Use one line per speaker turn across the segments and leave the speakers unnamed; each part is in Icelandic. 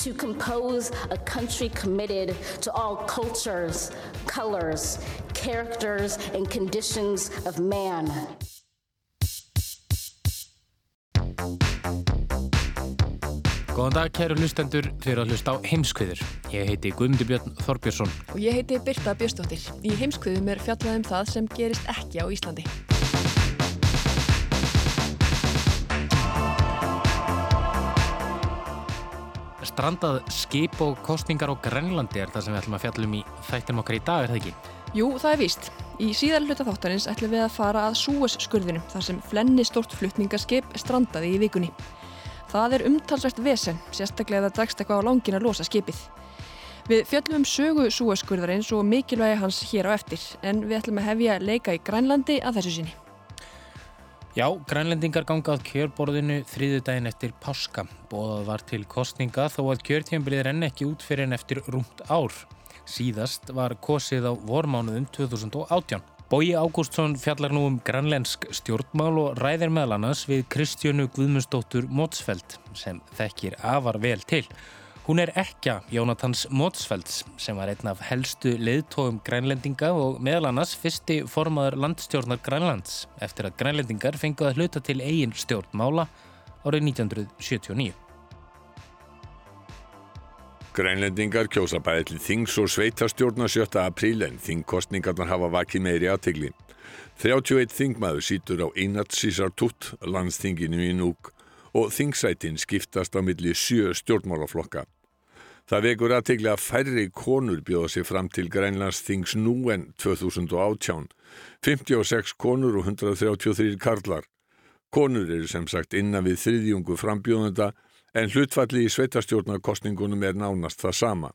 To compose a country committed to all cultures, colors, characters, and conditions of man.
Góðan dag, kæru hlustendur, eru að hlusta á heimskviður. Ég heiti Guðmundur Björn Þorbjörnsson.
Og ég heiti Birta Björnsdóttir. Í heimskviðum er fjallað um það sem gerist ekki á Íslandi.
Strandað skip og kostningar á Grænlandi er það sem við ætlum að fjallum í þættinum okkar í dag, er það ekki?
Jú, það er víst. Í síðar hluta þáttarins ætlum við að fara að Súes skurðinu þar sem flenni stort flutningaskip strandaði í vikunni. Það er umtalsvært vesen, sérstaklega að það dregst eitthvað á langin að losa skipið. Við fjöllum um sögu súaskurðarins og mikilvægi hans hér á eftir, en við ætlum að hefja leika í Grænlandi að þessu sinni.
Já, grænlendingar gangað kjörborðinu þriðu daginn eftir páska. Bóðað var til kostninga þó að kjörtjumbrið renn ekki út fyrir en eftir rúmt ár. Síðast var kosið á vormánuðum 2018. Bói Ágústsson fjallar nú um grænlensk stjórnmál og ræðir meðal annars við Kristjönu Guðmundsdóttur Mótsfeld sem þekkir afar vel til. Hún er ekja Jónatans Mótsfelds sem var einn af helstu leiðtóum grænlendinga og meðal annars fyrsti formaður landstjórnar Grænlands eftir að grænlendingar fenguð að hluta til eigin stjórnmála árið 1979.
Grænlendingar kjósa bæði til þings og sveitastjórna 7. apríl en þingkostningarnar hafa vakið meiri aðtegli. 31 þingmaður sítur á Einatsísartútt, landsþinginu í Núk og þingsætin skiptast á milli sjö stjórnmálaflokka. Það vekur aðtegli að færri konur bjóða sér fram til Grænlands þings nú en 2018. 56 konur og 133 karlar. Konur eru sem sagt innan við þriðjungu frambjóðenda en hlutfalli í sveitastjórnarkostningunum er nánast það sama.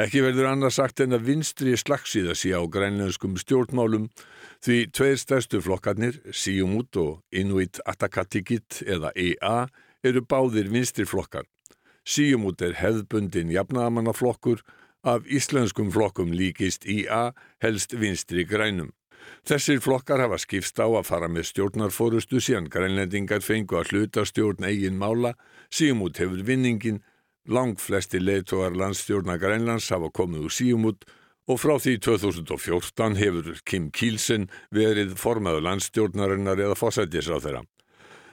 Ekki verður annars sagt en að vinstri slagsíða sé á grænlenskum stjórnmálum því tveir stærstu flokkarnir, Siumut og Inuit Atakatikit eða EA, eru báðir vinstri flokkar. Siumut er hefðbundin jafnaðamannaflokkur, af íslenskum flokkum líkist IA helst vinstri grænum. Þessir flokkar hafa skipst á að fara með stjórnarfórustu síðan grænlendingar fengu að hluta stjórn eigin mála, Síumút hefur vinningin, lang flesti leitóar landstjórna Grænlands hafa komið úr Síumút og frá því 2014 hefur Kim Kielsen verið formaður landstjórnarinnar eða fórsættis á þeirra.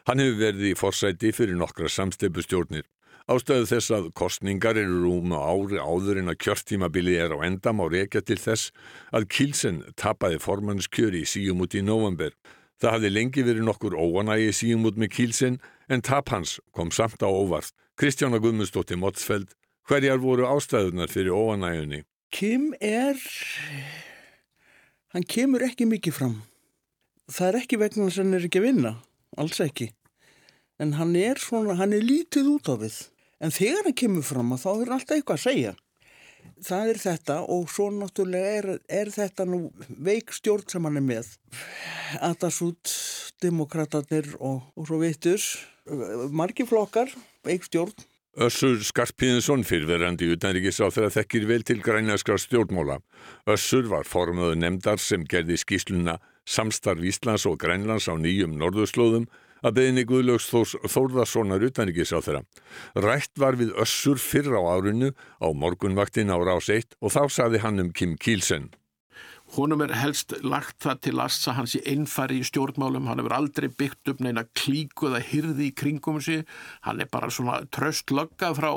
Hann hefur verið í fórsætti fyrir nokkra samstipustjórnir. Ástöðu þess að kostningar eru rúm á ári áður en að kjörtímabili er á endam á reykja til þess að Kilsen tapaði formannskjöri í síumút í november. Það hafði lengi verið nokkur óanægi síumút með Kilsen en tap hans kom samt á óvart. Kristjána Guðmundsdóttir Motsfeld, hverjar voru ástæðunar fyrir óanægjunni?
Kim er, hann kemur ekki mikið fram. Það er ekki vegna að hann er ekki að vinna, alls ekki. En hann er svona, hann er lítið út á við. En þegar hann kemur fram að þá er alltaf eitthvað að segja. Það er þetta og svo náttúrulega er, er þetta nú veik stjórn sem hann er með. Atasút, demokratatir og, og svo vittur. Marki flokkar, veik stjórn.
Össur Skarpíðinsson fyrverandi utanríkis á þeirra þekkir vel til grænjaskar stjórnmóla. Össur var formöðu nefndar sem gerði skísluna Samstarf Íslands og Grænlands á nýjum norðurslóðum að beðinni Guðlaugs Þórs Þórðarssonar utanríkis á þeirra. Rætt var við Össur fyrr á árinu á morgunvaktin á rás 1 og þá saði hann um Kim Kielsen.
Húnum er helst lagt það til last að hann sé einfari í stjórnmálum, hann hefur aldrei byggt upp neina klíku eða hyrði í kringum sig, hann er bara svona tröst lögga frá,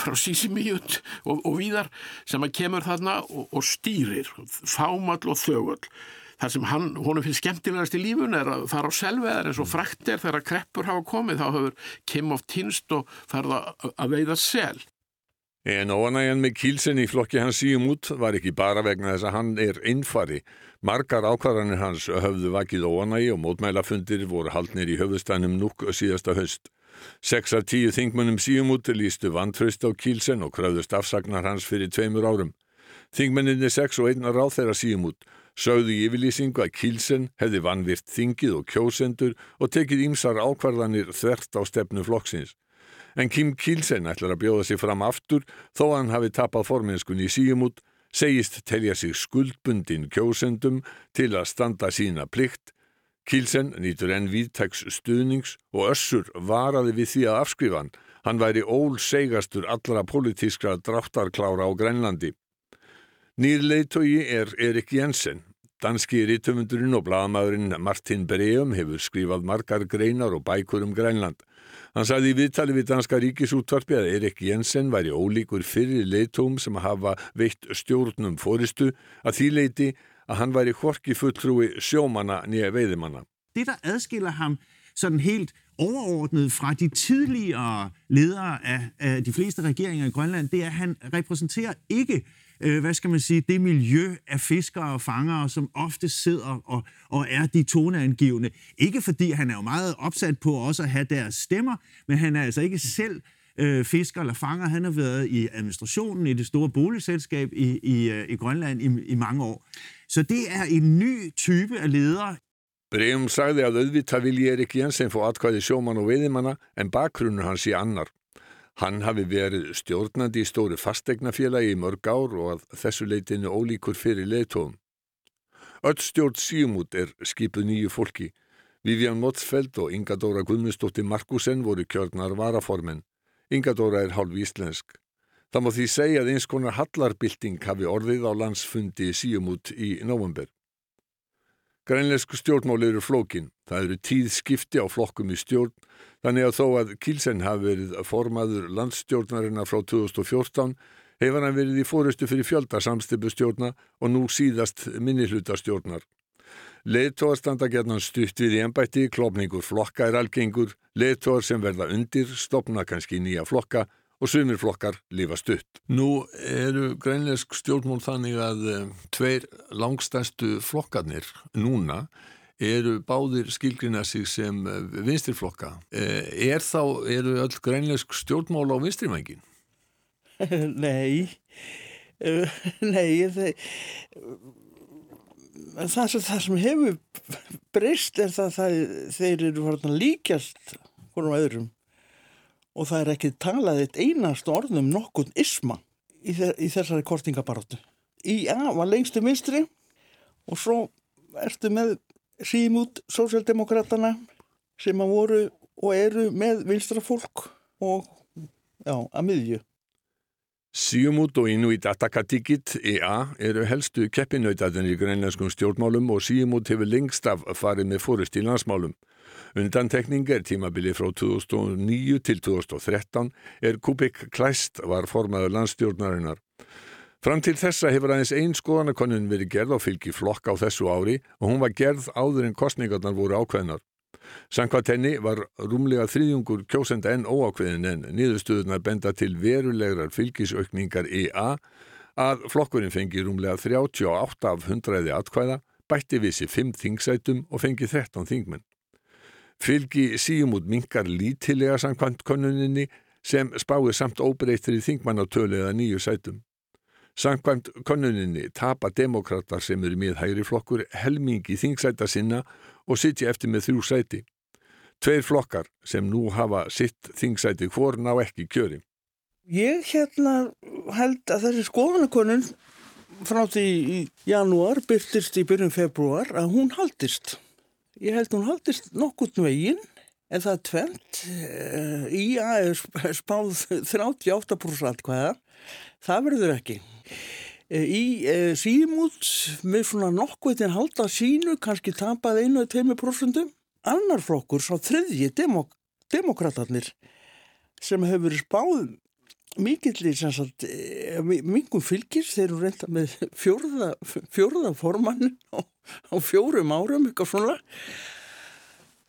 frá sísimíut og, og víðar sem að kemur þarna og, og stýrir, fámall og þögull. Það sem hann, honum finnst skemmtilegast í lífun er að fara á selveðar eins og frakt er þegar kreppur hafa komið, þá hefur Kim of Tinst og farða að veiða sel.
En óanægjan með Kílsen í flokki hans síum út var ekki bara vegna þess að hann er innfari. Margar ákvarðanir hans höfðu vakið óanægi og mótmælafundir voru haldnir í höfustænum núk síðasta höst. Seks af tíu þingmönnum síumút lístu vantraust á Kílsen og kröðust afsagnar hans fyrir tveimur árum. Þingmenninni sex og einna ráð þeirra síumút sögðu í yfirlýsingu að Kílsen hefði vanvirt þingið og kjósendur og tekið ímsar ákvarðanir þvert á stefnu flokksins. En Kim Kílsen ætlar að bjóða sig fram aftur þó að hann hafi tapað formennskunni í síumút, segist telja sig skuldbundin kjósendum til að standa sína plikt Kílsen nýtur enn viðtæks stuðnings og össur varaði við því að afskrifa hann. Væri ólsegastur allra politískra dráttarklára á Grænlandi. Nýr leiðtogi er Erik Jensen. Danski rítumundurinn og blagamæðurinn Martin Breum hefur skrifað margar greinar og bækur um Grænland. Hann sagði í viðtali við Danska ríkisútvarpi að Erik Jensen væri ólíkur fyrir leitum sem hafa veitt stjórnum fóristu að því leiti at hann væri horki fulltrúi sjómanna nýja veiðimanna.
Det, der adskiller ham sådan helt overordnet fra de tidligere ledere af, af de fleste regeringer i Grønland, det er, at han repræsenterer ikke øh, hvad skal man sige, det miljø af fiskere og fangere, som ofte sidder og, og er de toneangivende. Ikke fordi han er jo meget opsat på også at have deres stemmer, men han er altså ikke selv øh, fisker eller fanger. Han har været i administrationen i det store boligselskab i, i, øh, i Grønland i, i mange år. Så det er en ny type af ledere.
Breum sagði að auðvitað vilji Erik Jensen fá atkvæði sjóman og veiðimanna en bakgrunnur hans í annar. Hann hafi verið stjórnandi í stóru fastegnafélagi í mörg ár og að þessu leitinu ólíkur fyrir leiðtóðum. Öll stjórn síumút er skipuð nýju fólki. Vivian Motsfeld og Inga Dóra Guðmundsdóttir Markusen voru kjörnar varaformen. Inga Dóra er hálf íslensk. Það má því segja að eins konar hallarbylting hafi orðið á landsfundi síumút í november. Grænleisku stjórnmál eru flókin. Það eru tíð skipti á flokkum í stjórn, þannig að þó að Kílsen hafi verið formaður landstjórnarinnar frá 2014 hefur hann verið í fórustu fyrir fjölda samstipustjórna og nú síðast minnihlutarstjórnar. Leðtóar standa gerðan stutt við í ennbætti, klopningur flokka er algengur, leðtóar sem verða undir stopna kannski nýja flokka og sumir flokkar lifa stutt. Nú eru grænleisk stjórnmól þannig að um, tveir langstæstu flokkarnir núna eru báðir skilgrina sig sem uh, vinstirflokka. Eh, er þá, eru öll grænleisk stjórnmól á vinstrimængin?
nei, uh, nei, þeir, það, sem, það sem hefur breyst er það að þeir eru líkjast hvernig öðrum og það er ekki talað eitt einast orðum nokkun isma í, í þessari kortingabaróttu. Í A var lengstu minstri og svo ertu með símút sósjaldemokratana sem að voru og eru með vinstrafólk og já, að miðju.
Síumút og Inuit Atakatikit EA eru helstu keppinautatinn í grænlenskum stjórnmálum og Síumút hefur lengst af farið með fórust í landsmálum. Undantekning er tímabili frá 2009 til 2013 er Kubik Klæst var formaður landstjórnarinnar. Fram til þessa hefur aðeins einn skoðanakonun verið gerð á fylgi flokk á þessu ári og hún var gerð áður en kostningarnar voru ákveðnar. Sankvæmt henni var rúmlega þrýðjungur kjósenda enn óákveðin en niðurstuðunar benda til verulegrar fylgisaukningar EA að flokkurinn fengi rúmlega 38 af 100 atkvæða, bætti við sér 5 þingsætum og fengi 13 þingmenn. Fylgi síum út minkar lítilega samkvæmt konuninni sem spáir samt óbreyttir í þingmannatölu eða nýju sætum. Samkvæmt konuninni tapa demokrater sem eru með hægri flokkur helmingi þingsæta sinna og sitja eftir með þrjú sæti. Tveir flokkar sem nú hafa sitt þingsæti hvort ná ekki kjöri.
Ég hérna held að þessi skoðanakonun frá því í janúar byrtist í byrjun februar að hún haldist. Ég held hún haldist nokkurt veginn en það er tvent. Í að spáð 38% hvaða. Það verður ekki. Í e, símút með svona nokkveitin halda sínu kannski tapað einu eða teimi prosentum. Annar flokkur, svo þriðji demok demokraterni sem hefur spáð mikillir e, mingum fylgis þeir eru reynda með fjórða, fjórða formann á, á fjórum árum eitthvað svona.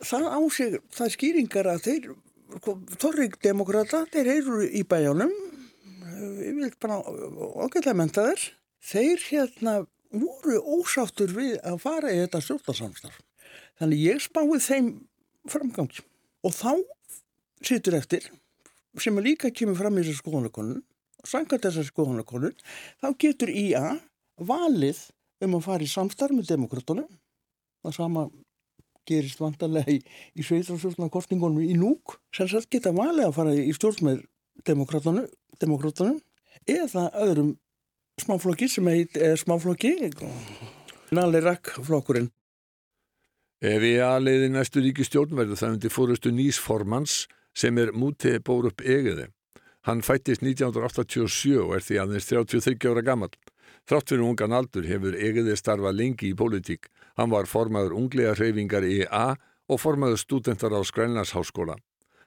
Það á sig, það skýringar að þeir Torrik demokrata, þeir eru í bæjónum vil bara ágætlega menta þér þeir hérna voru ósáttur við að fara í þetta stjórnarsamstarf. Þannig ég spáði þeim framgangi. Og þá situr eftir sem líka kemur fram í þessu skoðanakonun sangat þessar skoðanakonun þá getur IA valið um að fara í samstarf með demokratunum það sama gerist vantarlega í, í sveitrarsvöldnarkostningunum í núk sem sagt geta valið að fara í stjórn með demokratunum eða öðrum smáflokki sem heit smáflokki Nali Rakk flokkurinn
Ef ég aðleiði næstu ríkistjórn verður það undir fórustu nýsformans sem er mútið bórup egiði. Hann fættist 1987 og er því aðeins 33 ára gammal. Þrátt fyrir ungan aldur hefur egiði starfa lengi í pólitík. Hann var formaður unglega hreyfingar EA og formaður stúdentar á Skrænlandsháskóla.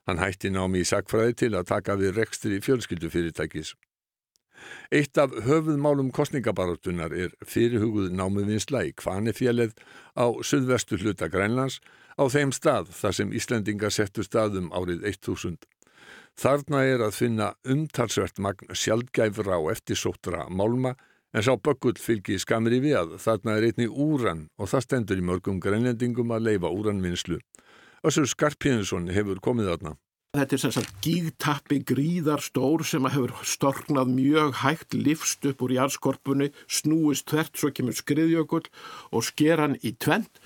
Hann hætti námi í sakfræði til að taka við rekstri fjölskyldufyrirtækis. Eitt af höfuðmálum kostningabarátunar er fyrirhuguð námuvinsla í Kvanefjælið á suðvestu hluta Grænlands á þeim stað þar sem Íslendingar settu staðum árið 1000. Þarna er að finna umtalsvert magn sjálfgæfra og eftirsóttra málma en sá böggull fylgi skamri við að þarna er einni úran og það stendur í mörgum grænlendingum að leifa úranvinnslu. Össur Skarpíðinsson hefur komið þarna.
Þetta er sem sagt gígtappi gríðarstór sem hefur storknað mjög hægt livst upp úr jarðskorpunni, snúist tvert, svo kemur skriðjökull og sker hann í tvent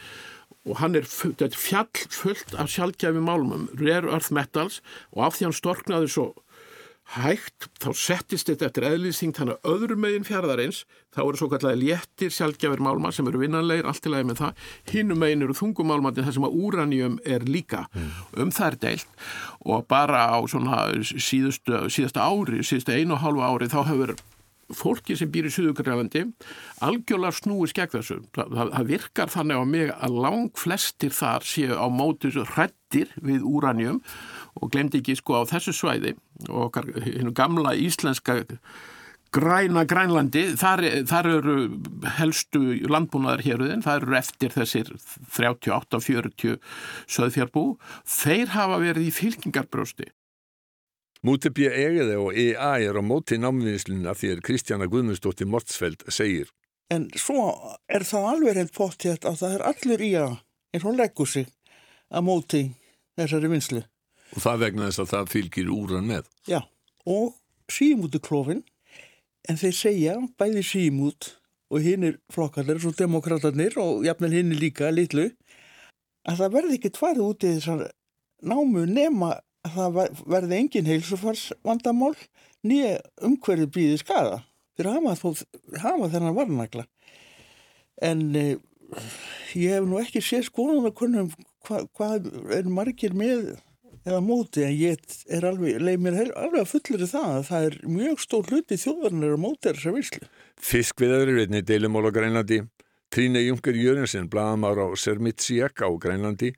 og hann er fjall fullt af sjálfgæfi málmum, rare earth metals og af því hann storknaði svo hægt, þá settist þetta eftir eðlýsing þannig að öðrum megin fjaraðarins þá eru svo kallega léttir sjálfgjafir málma sem eru vinnanleir, allt í lagi með það. Hinnum megin eru þungumálmandi þar sem að úranjum er líka. Mm. um er deilt. Og bara á síðustu, síðasta ári, síðustu einu og hálfu ári þá hefur fólki sem býr í Suðugrælandi algjörlega snúið skegð þessu. Það, það virkar þannig á mig að lang flestir þar séu á mótu hrettir við úranjum og glemdi ekki sko á þessu svæði og okkar gamla íslenska græna grænlandi þar, þar eru helstu landbúnaðar héruðin, það eru eftir þessir 38-40 söðfjárbú, þeir hafa verið í fylkingarbrösti
Múti B. Egeði og EA er á móti námvinsluna því að Kristjana Guðmundsdóttir Mortsfeld segir.
En svo er það alveg reynd póttið að það er allir í að, en hún leggur sig að móti þessari vinslu.
Og það vegna þess að það fylgir úran með.
Já, og símúti klófin, en þeir segja bæði símút og hinnir flokkarnir, svo demokraterni og jafnvel hinnir líka litlu, að það verði ekki tvarð út í þessar námu nema að það verði engin heilsufarsvandamál nýja umhverju býði skada að hafa, hafa þennan varnagla. En eh, ég hef nú ekki séð skoðan að konum hvað hva er margir með eða móti en ég er alveg, leið mér alveg að fullir í það að það er mjög stór hluti þjóðarnir á móti þessar visslu.
Fiskviðaður er einni deilumál á Grænlandi. Tríne Junker Jörgensen, blagamár á Sermitsiak á Grænlandi,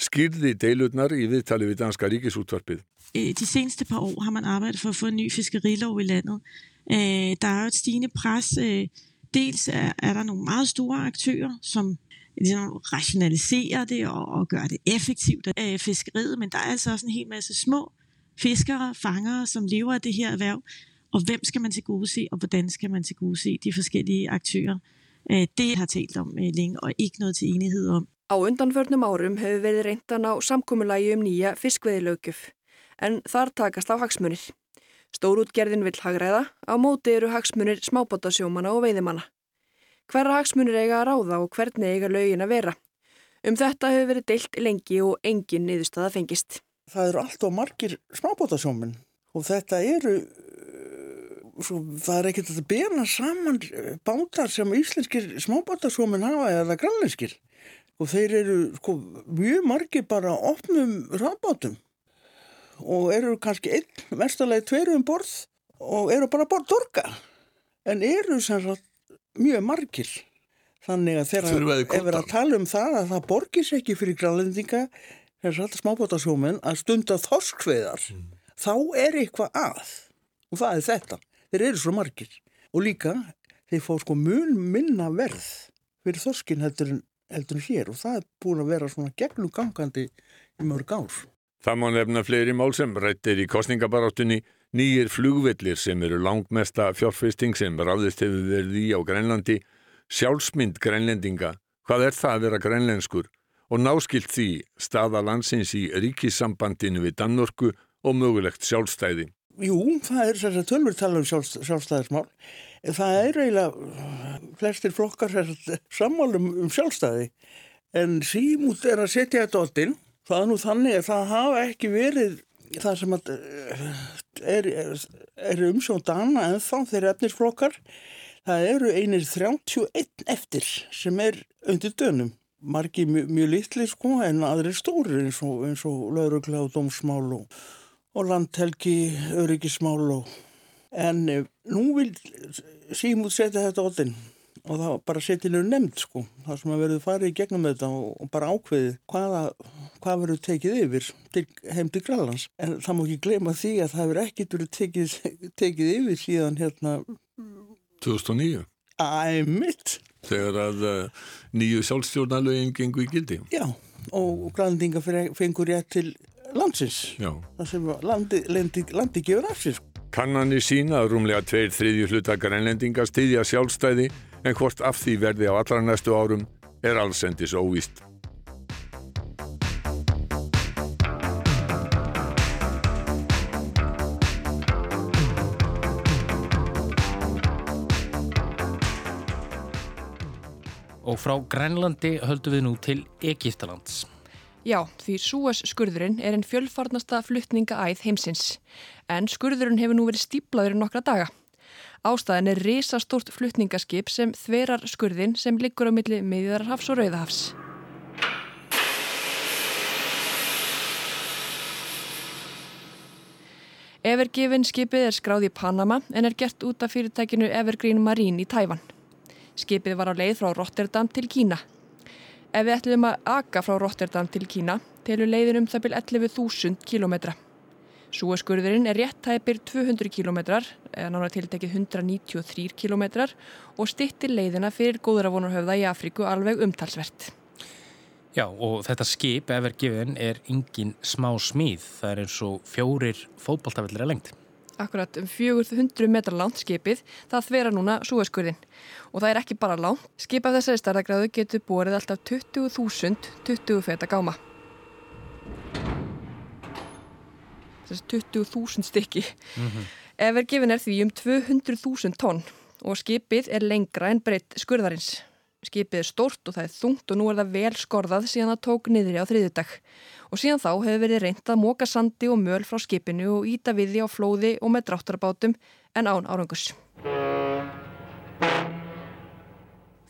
skýrði deilutnar i viðtali við Danska Ríkisútvarpið.
Øh, de seneste par år har man arbejdet for at få en ny fiskerilov i landet. Øh, der er jo et stigende pres. Øh, dels er, er der nogle meget store aktører, som ligesom rationalisere det og, og gøre det effektivt af fiskeriet, men der er altså også en hel masse små fiskere, fangere, som lever af det her erhverv, og hvem skal man til gode se, og hvordan skal man til gode se de forskellige aktører. Øh, det har talt om øh, længe, og ikke noget til enighed om.
Á undanförnum árum hefur verið reyndan á samkúmulagi um nýja fiskveðilögjöf, en þar takast á hagsmunir. Stórútgerðin vill hagræða, á móti eru hagsmunir smábótasjómana og veiðimanna hverra hagsmunir eiga að ráða og hvernig eiga lögin að vera. Um þetta hefur verið deilt lengi og engin niðurstaða fengist.
Það eru allt og margir smábótasjómin og þetta eru, svo, það er ekkert að bena saman bátar sem íslenskir smábótasjómin hafa eða grannlenskir og þeir eru sko, mjög margir bara opnum rafbátum og eru kannski einn verstalega tveru um borð og eru bara borð dorga en eru sem sagt mjög margir. Þannig að þeirra ef við að tala um það að það borgis ekki fyrir grænlendinga þess að smábátasjómen að stunda þorskveðar mm. þá er eitthvað að. Og það er þetta, þeir eru svo margir. Og líka þeir fá sko mun minna verð fyrir þorskin heldur en, heldur en hér. Og það er búin að vera svona gegnum gangandi í mörg ár.
Það má nefna fleiri mál sem rættir í kostningabaráttunni Nýjir flugvellir sem eru langmesta fjárfesting sem ráðist hefur verið í á Grænlandi, sjálfsmynd grænlendinga, hvað er það að vera grænlenskur og náskilt því staða landsins í ríkissambandinu við Dannorku og mögulegt sjálfstæði.
Jú, það er að tölfur tala um sjálf, sjálfstæðismál. Það er eiginlega flestir flokkar sammálum um sjálfstæði en símút er að setja þetta áttinn. Það er nú þannig að það hafa ekki verið það sem er, er, er umsjón dana en þá þeirra efnisflokkar. Það eru einir 31 eftir sem er undir dönum. Margi mjög, mjög litli sko en aðri stóri eins og, og laurugla og dómsmál og, og landhelgi, öryggismál og en eh, nú vil símút setja þetta áttinn og það bara nefn nefnd sko það sem að verður farið í gegnum þetta og, bara ákveðið hvaða hvað verður tekið yfir til, heim til Grænlands. En það má ekki gleyma því að það verður ekkit verið tekið, tekið yfir síðan hérna
2009
Æmitt
Þegar að uh, nýju sjálfstjórnalögin gengur í gildi.
Já og grænlendinga fengur rétt til landsins.
Já.
það sem landi, landi, landi gefur af sér
Kannanir sína að rúmlega tveir þriðju hluta grænlendinga styðja sjálfstæði en hvort af því verði á allra næstu árum er allsendis óvíst.
Og frá Grænlandi höldum við nú til Egiptalands.
Já, því Súes skurðurinn er einn fjölfarnasta fluttningaæð heimsins. En skurðurinn hefur nú verið stíplaður í nokkra daga. Ástæðin er risastórt fluttningaskip sem þverar skurðin sem liggur á milli miðjarhafs og rauðahafs. Evergiven skipið er skráð í Panama en er gert út af fyrirtækinu Evergreen Marine í Tæfan. Skipið var á leið frá Rotterdam til Kína. Ef við ætlum að aka frá Rotterdam til Kína, telur leiðin um það byrj 11.000 kilometra. Súaskurðurinn er rétt tæpir 200 kilometrar, eða nána tiltekið 193 kilometrar og stittir leiðina fyrir góðravonarhöfða í Afríku alveg umtalsvert.
Já og þetta skip, Evergiven, er engin smá smíð. Það er eins og fjórir fótballtafillir að lengt.
Akkurat um 400 metra langt skipið, það þvera núna súaskurðin. Og það er ekki bara langt. Skip af þessari starðagráðu getur borið alltaf 20.000 20 feta gáma. Þessi 20.000 stykki. Mm -hmm. Evergiven er því um 200.000 tonn og skipið er lengra en breytt skurðarins. Skipið er stórt og það er þungt og nú er það vel skorðað síðan það tók niðri á þriðudag. Og síðan þá hefur verið reynd að móka sandi og möl frá skipinu og íta við því á flóði og með dráttarabátum en án árangus.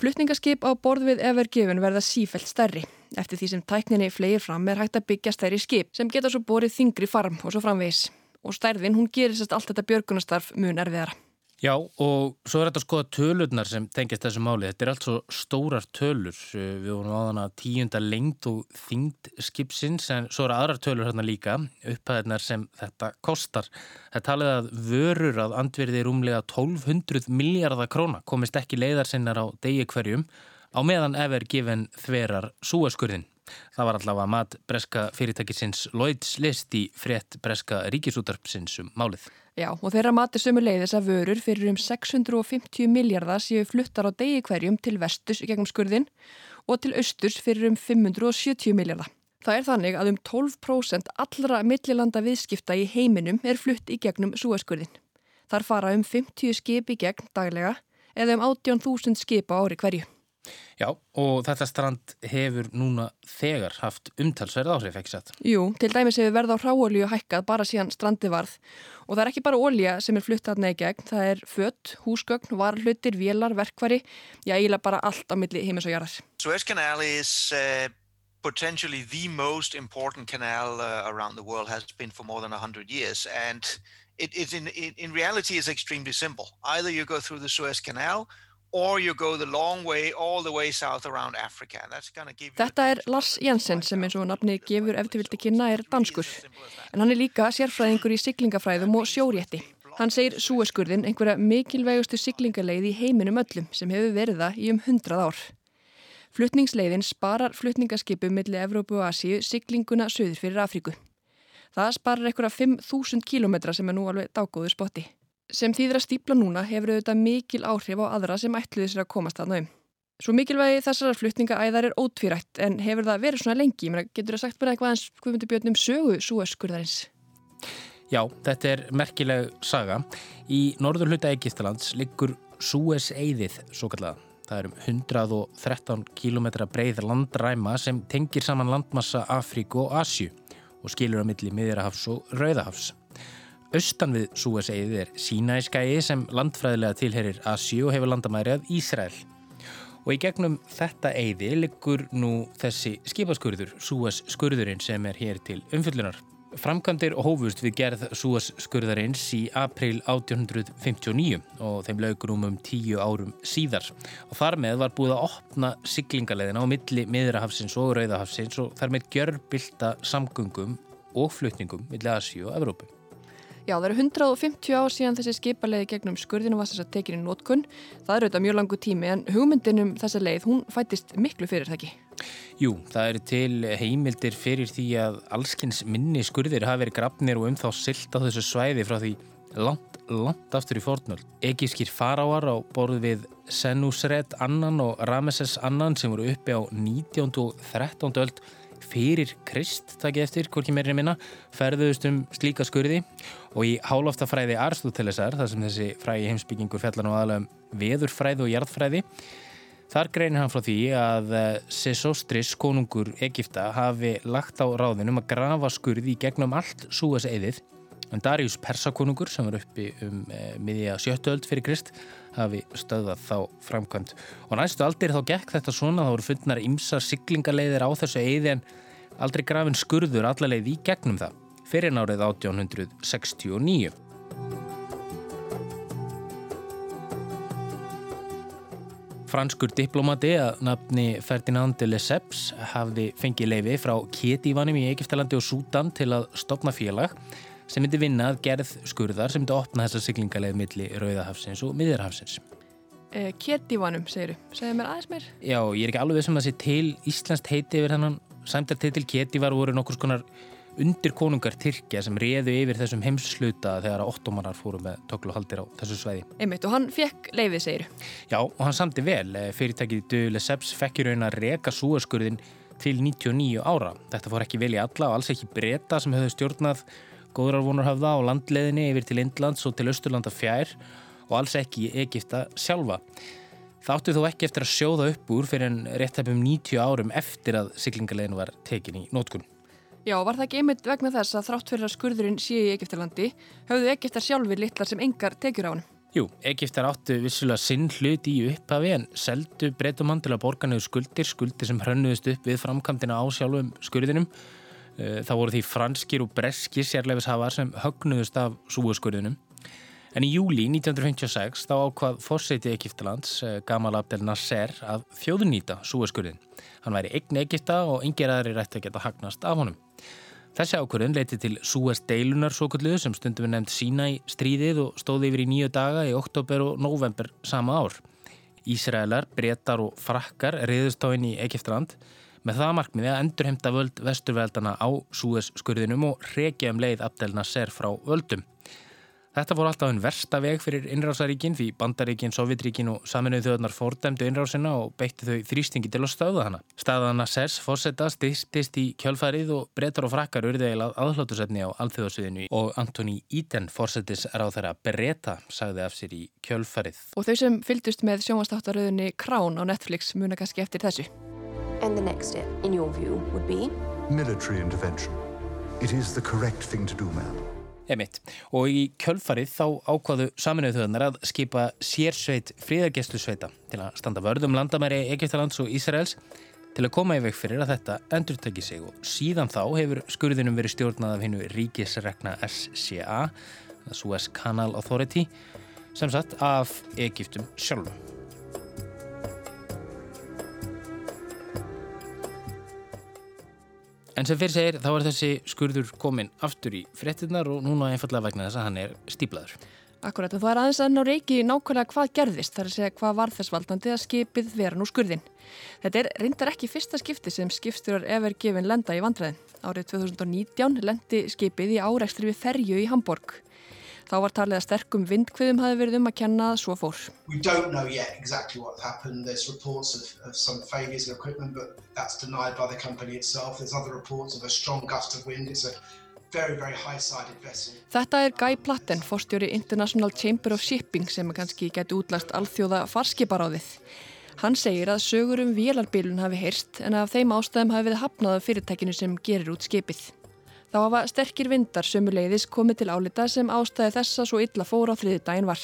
Flutningaskip á borð við Evergiven verða sífælt stærri. Eftir því sem tækninni flegir fram er hægt að byggja stærri skip sem geta svo borið þingri farm og svo framvegis. Og stærðin hún gerir sérst allt þetta björgunastarf mun erfiðara.
Já og svo er þetta að skoða tölurnar sem tengist þessu máli. Þetta er allt svo stórar tölur. Við vorum á þann að tíunda lengt og þingd skipsins en svo eru aðrar tölur hérna líka upphæðinar sem þetta kostar. Það talið að vörur að andverði rúmlega 1200 miljardar króna komist ekki leiðar sinnar á degi hverjum á meðan efer gefin þverar súaskurðin. Það var allavega mat breska fyrirtækisins Lloyds list í frétt breska ríkisútarpsins um málið.
Já, og þeirra mati sömu leiðis að vörur fyrir um 650 miljardar séu fluttar á degi hverjum til vestus gegnum skurðin og til austurs fyrir um 570 miljardar. Það er þannig að um 12% allra millilanda viðskipta í heiminum er flutt í gegnum súaskurðin. Þar fara um 50 skip í gegn daglega eða um 18.000 skip á ári hverju.
Já, og þetta strand hefur núna þegar haft umtalsverð áhrif, ekki satt?
Jú, til dæmis hefur verð á ráolíu hækkað bara síðan strandi varð og það er ekki bara ólíja sem er flutt aðna í gegn, það er fött, húsgögn, varhlutir, vélar, verkvari, já, eiginlega bara allt á milli heimis og jarðar.
Suez Canal is uh, potentially the most important canal uh, around the world has been for more than 100 years and it, it in, in, in reality is extremely simple. Either you go through the Suez Canal or
Þetta er Lars Jensen sem eins og nafnið gefur eftir vilti kynna er danskur. En hann er líka sérfræðingur í siglingafræðum og sjórétti. Hann segir súeskurðin einhverja mikilvægustu siglingaleið í heiminum öllum sem hefur verið það í um hundrað ár. Flutningsleiðin sparar flutningaskipum millir Evrópu og Asíu siglinguna söður fyrir Afríku. Það sparar einhverja 5.000 kílometra sem er nú alveg dágóðu spotti. Sem þýðra stípla núna hefur auðvitað mikil áhrif á aðra sem ætluði sér að komast að náum. Svo mikilvægi þessar flutningaæðar er ótvírætt en hefur það verið svona lengi? Meina, getur það sagt mér eitthvað eins Guðmundur Björn um sögu súaskurðarins?
Já, þetta er merkileg saga. Í norður hluta Egiptalands liggur Suez-eiðið, svo kallaða. Það er um 113 km breið landræma sem tengir saman landmassa Afríku og Asju og skilur á milli miðjarahafs og rauðahafs. Austan við Suez-eiðið er Sínæskæi sem landfræðilega tilherir Asju og hefur landamæri að Ísrael og í gegnum þetta eiði liggur nú þessi skipaskurður, Súas skurðurinn sem er hér til umfyllunar. Framkvæmdir hófust við gerð Súas skurðarins í april 1859 og þeim laugur um um tíu árum síðar og þar með var búið að opna siglingaleiðina á milli miðrahafsins og rauðahafsins og þar með gjörbilda samgöngum og flutningum milli Asíu og Evrópu.
Já, það eru 150 ár síðan þessi skipalegi gegnum skurðinu var þess að tekinni nótkunn. Það eru auðvitað mjög langu tími en hugmyndinum þessa leið, hún fættist miklu fyrir það ekki.
Jú, það eru til heimildir fyrir því að allskins minni skurðir hafi verið grafnir og um þá silt á þessu svæði frá því langt, langt aftur í fornöld. Egískir faráar á borð við Senusret annan og Rameses annan sem voru uppi á 19. og 13. öld fyrir Krist, takkið eftir, hvorki meirinn minna, ferðuðust um slíka skurði og í háloftafræði Aristotelesar, þar sem þessi frægi heimsbyggingur fellar nú aðalega um veðurfræði og jarðfræði, þar greinir hann frá því að eh, Sesostris, konungur Egipta, hafi lagt á ráðinum að grafa skurði í gegnum allt súaseiðið en Darius Persakonungur, sem var uppi um e, miðja sjöttuöld fyrir Krist, hafi stöðað þá framkvæmt. Og næstu aldir þá gekk þetta svona, þá voru fundnar ymsar siglingaleiðir á þessu eiði en aldrei grafin skurður allarleið í gegnum það fyrir nárið 1869. Franskur diplomati að nafni Ferdinand de Lesseps hafði fengið leifi frá Kétívanum í Egiptalandi og Sútan til að stopna félag sem myndi vinna að gerð skurðar sem myndi opna þessa siglingaleið milli Rauðahafsins og Miðjarhafsins.
Eh, Kétívanum, segiru. Segðu mér aðeins mér.
Já, ég er ekki alveg sem um að sé til Íslandst heiti yfir hennan sæmdartitil Kétívar voru nokkur skonar undir konungar Tyrkja sem réðu yfir þessum heimsluta þegar ottomanar fóru með tökluhaldir á þessu sveiði.
Einmitt og hann fekk leifið, segir.
Já og hann samti vel. Eh, fyrirtækið Döle Seps fekk í raun að reka súaskurðin til 99 ára. Þetta fór ekki vel í alla og alls ekki breyta sem höfðu stjórnað góðrarvonarhafða á landleðinni yfir til Indlands og til Östurlanda fjær og alls ekki í Egipta sjálfa. Það áttu þó ekki eftir að sjóða upp úr fyrir en réttæpum 90 árum eftir að siglingalegin var tekin í nótkunn.
Já, var það ekki einmitt vegna þess að þrátt fyrir að skurðurinn sé í Egiptalandi höfðu Egiptar sjálfur litlar sem engar tekjur á hann?
Jú, Egiptar áttu vissulega sinn hlut í upphafi en seldu breytumann til að borga nefnir skuldir, skuldir sem hrönnuðist upp við framkamtina á sjálfum skurðinum. Eh, það voru því franskir og breskir sérleifishafar sem högnuðust af súaskurðinum. En í júli 1956 þá ákvað fórseti Egiptalands, eh, Gamal Abdel Nasser, að þjóðunýta súaskurðin. Hann væri eign Egipta og yngir aðri rætti að geta hagnast af honum. Þessi ákvörðun leiti til Suez deilunar svo kalluðu sem stundum við nefnd sína í stríðið og stóði yfir í nýju daga í oktober og november sama ár. Ísraelar, breytar og frakkar reyðust á inn í Egiptaland með það markmiði að endurhemta völd vesturveldana á Suez skurðinum og reykja um leið Abdel Nasser frá völdum. Þetta voru alltaf einn versta veg fyrir innrásaríkin því bandaríkin, sovjetríkin og saminuð þjóðnar fordæmdu innrásina og beitti þau þrýstingi til að stöða hana. Staðana SERS fórsetta stist í kjölfarið og breytar og frakkar urðeilað aðhlótusefni á alþjóðsviðinu og Antoni Iden fórsetis er á þeirra breyta, sagði af sér í kjölfarið.
Og þau sem fyldust með sjónvastáttaröðunni Krán á Netflix muna kannski eftir þessu.
And the next step, in your view, would be?
Military intervention. It is the correct thing to do, ma'am.
Emitt. Og í kjölfarið þá ákvaðu saminuðu þjóðanar að skipa sérsveit fríðargeslusveita til að standa vörðum landamæri Egiptalands og Ísraels til að koma í veg fyrir að þetta endur tekið sig og síðan þá hefur skurðinum verið stjórnað af hinnu ríkisregna SCA, Suez Canal Authority, sem sagt af Egiptum sjálfum. En sem fyrir segir þá er þessi skurður komin aftur í frettinnar og núna einfallega vegna þess að hann er stíplaður.
Akkurat, en það er aðeins enn á reiki nákvæmlega hvað gerðist, þar að segja hvað var þess valdandi að skipið vera nú skurðin. Þetta er reyndar ekki fyrsta skipti sem skipstjórar efer gefin lenda í vandræðin. Árið 2019 lendi skipið í áreikstri við ferju í Hamburg. Þá var talið að sterkum vindkviðum hafi verið um að kenna að svo fór.
We don't know yet exactly what happened. There's reports of, of some failures of equipment, but that's denied by the company itself. There's other reports of a strong gust of wind. It's a very, very.
Þetta er Guy Platten, forstjóri International Chamber of Shipping sem kannski geti útlast alþjóða farskiparáðið. Hann segir að sögur um vélarbilun hafi heyrst en af þeim ástæðum hafi verið hafnað af fyrirtækinu sem gerir út skipið. Þá hafa sterkir vindar sömuleiðis komið til álita sem ástæði þessa svo illa fór á þriði daginn var.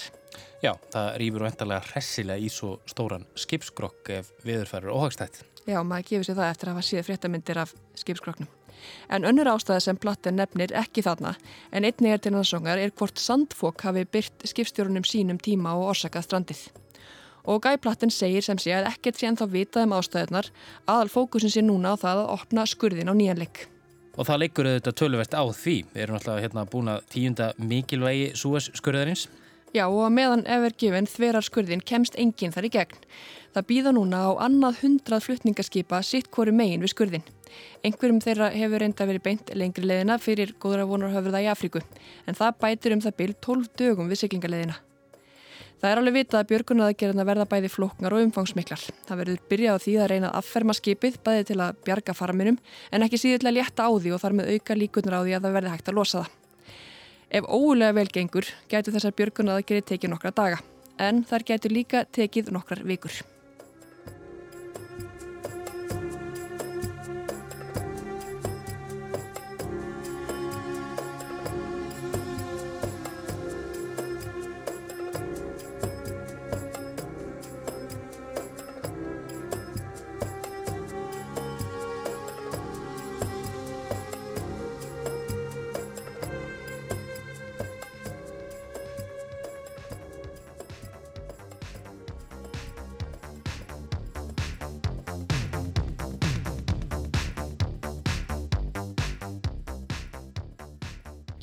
Já, það rýfur vendarlega hressilega í svo stóran skipskrokk ef viðurfærur óhagstætt.
Já, maður gefur sér það eftir að hafa síða fréttamindir af skipskroknum. En önnur ástæði sem Platten nefnir ekki þarna, en einnig er til náttúrulega er hvort sandfók hafi byrt skipstjórunum sínum tíma og orsakað strandið. Og Guy Platten segir sem sé að ekkert sé ennþá vitað um ástæðunar, aðal fókusin sé núna á það að opna skurðin á nýjanleik.
Og það leikur auðvitað töluvert á því. Við erum alltaf hérna búin að tíunda mikilvægi Súes skurðarins.
Já og meðan Evergiven þverar skurðin kemst enginn þar í gegn. Það býða núna á annað hundrað flutningaskipa sitt hverju megin við skurðin. Einhverjum þeirra hefur reynda verið beint lengri leðina fyrir góðra vonarhöfurða í Afríku en það bætir um það byrj 12 dögum við siglingarleðina. Það er alveg vitað að björgunaraðgerðina verða bæði flóknar og umfangsmiklar. Það verður byrjað á því að reyna að afferma skipið bæði til að bjarga farminum en ekki að létta á því og þar með auka líkunar á því að það verði hægt að losa það. Ef óulega velgengur getur þessar björgunaraðgerði tekið nokkra daga en þar getur líka tekið nokkrar vikur.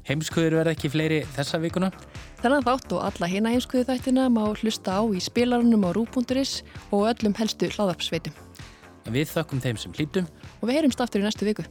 Heimskuður verða ekki fleiri þessa vikuna?
Þennan þátt og alla hina heimskuðu þættina má hlusta á í spilarunum á rú.is og öllum helstu hláðarpsveitum.
Við þökkum þeim sem hlýtum
og við heyrumst aftur í næstu viku.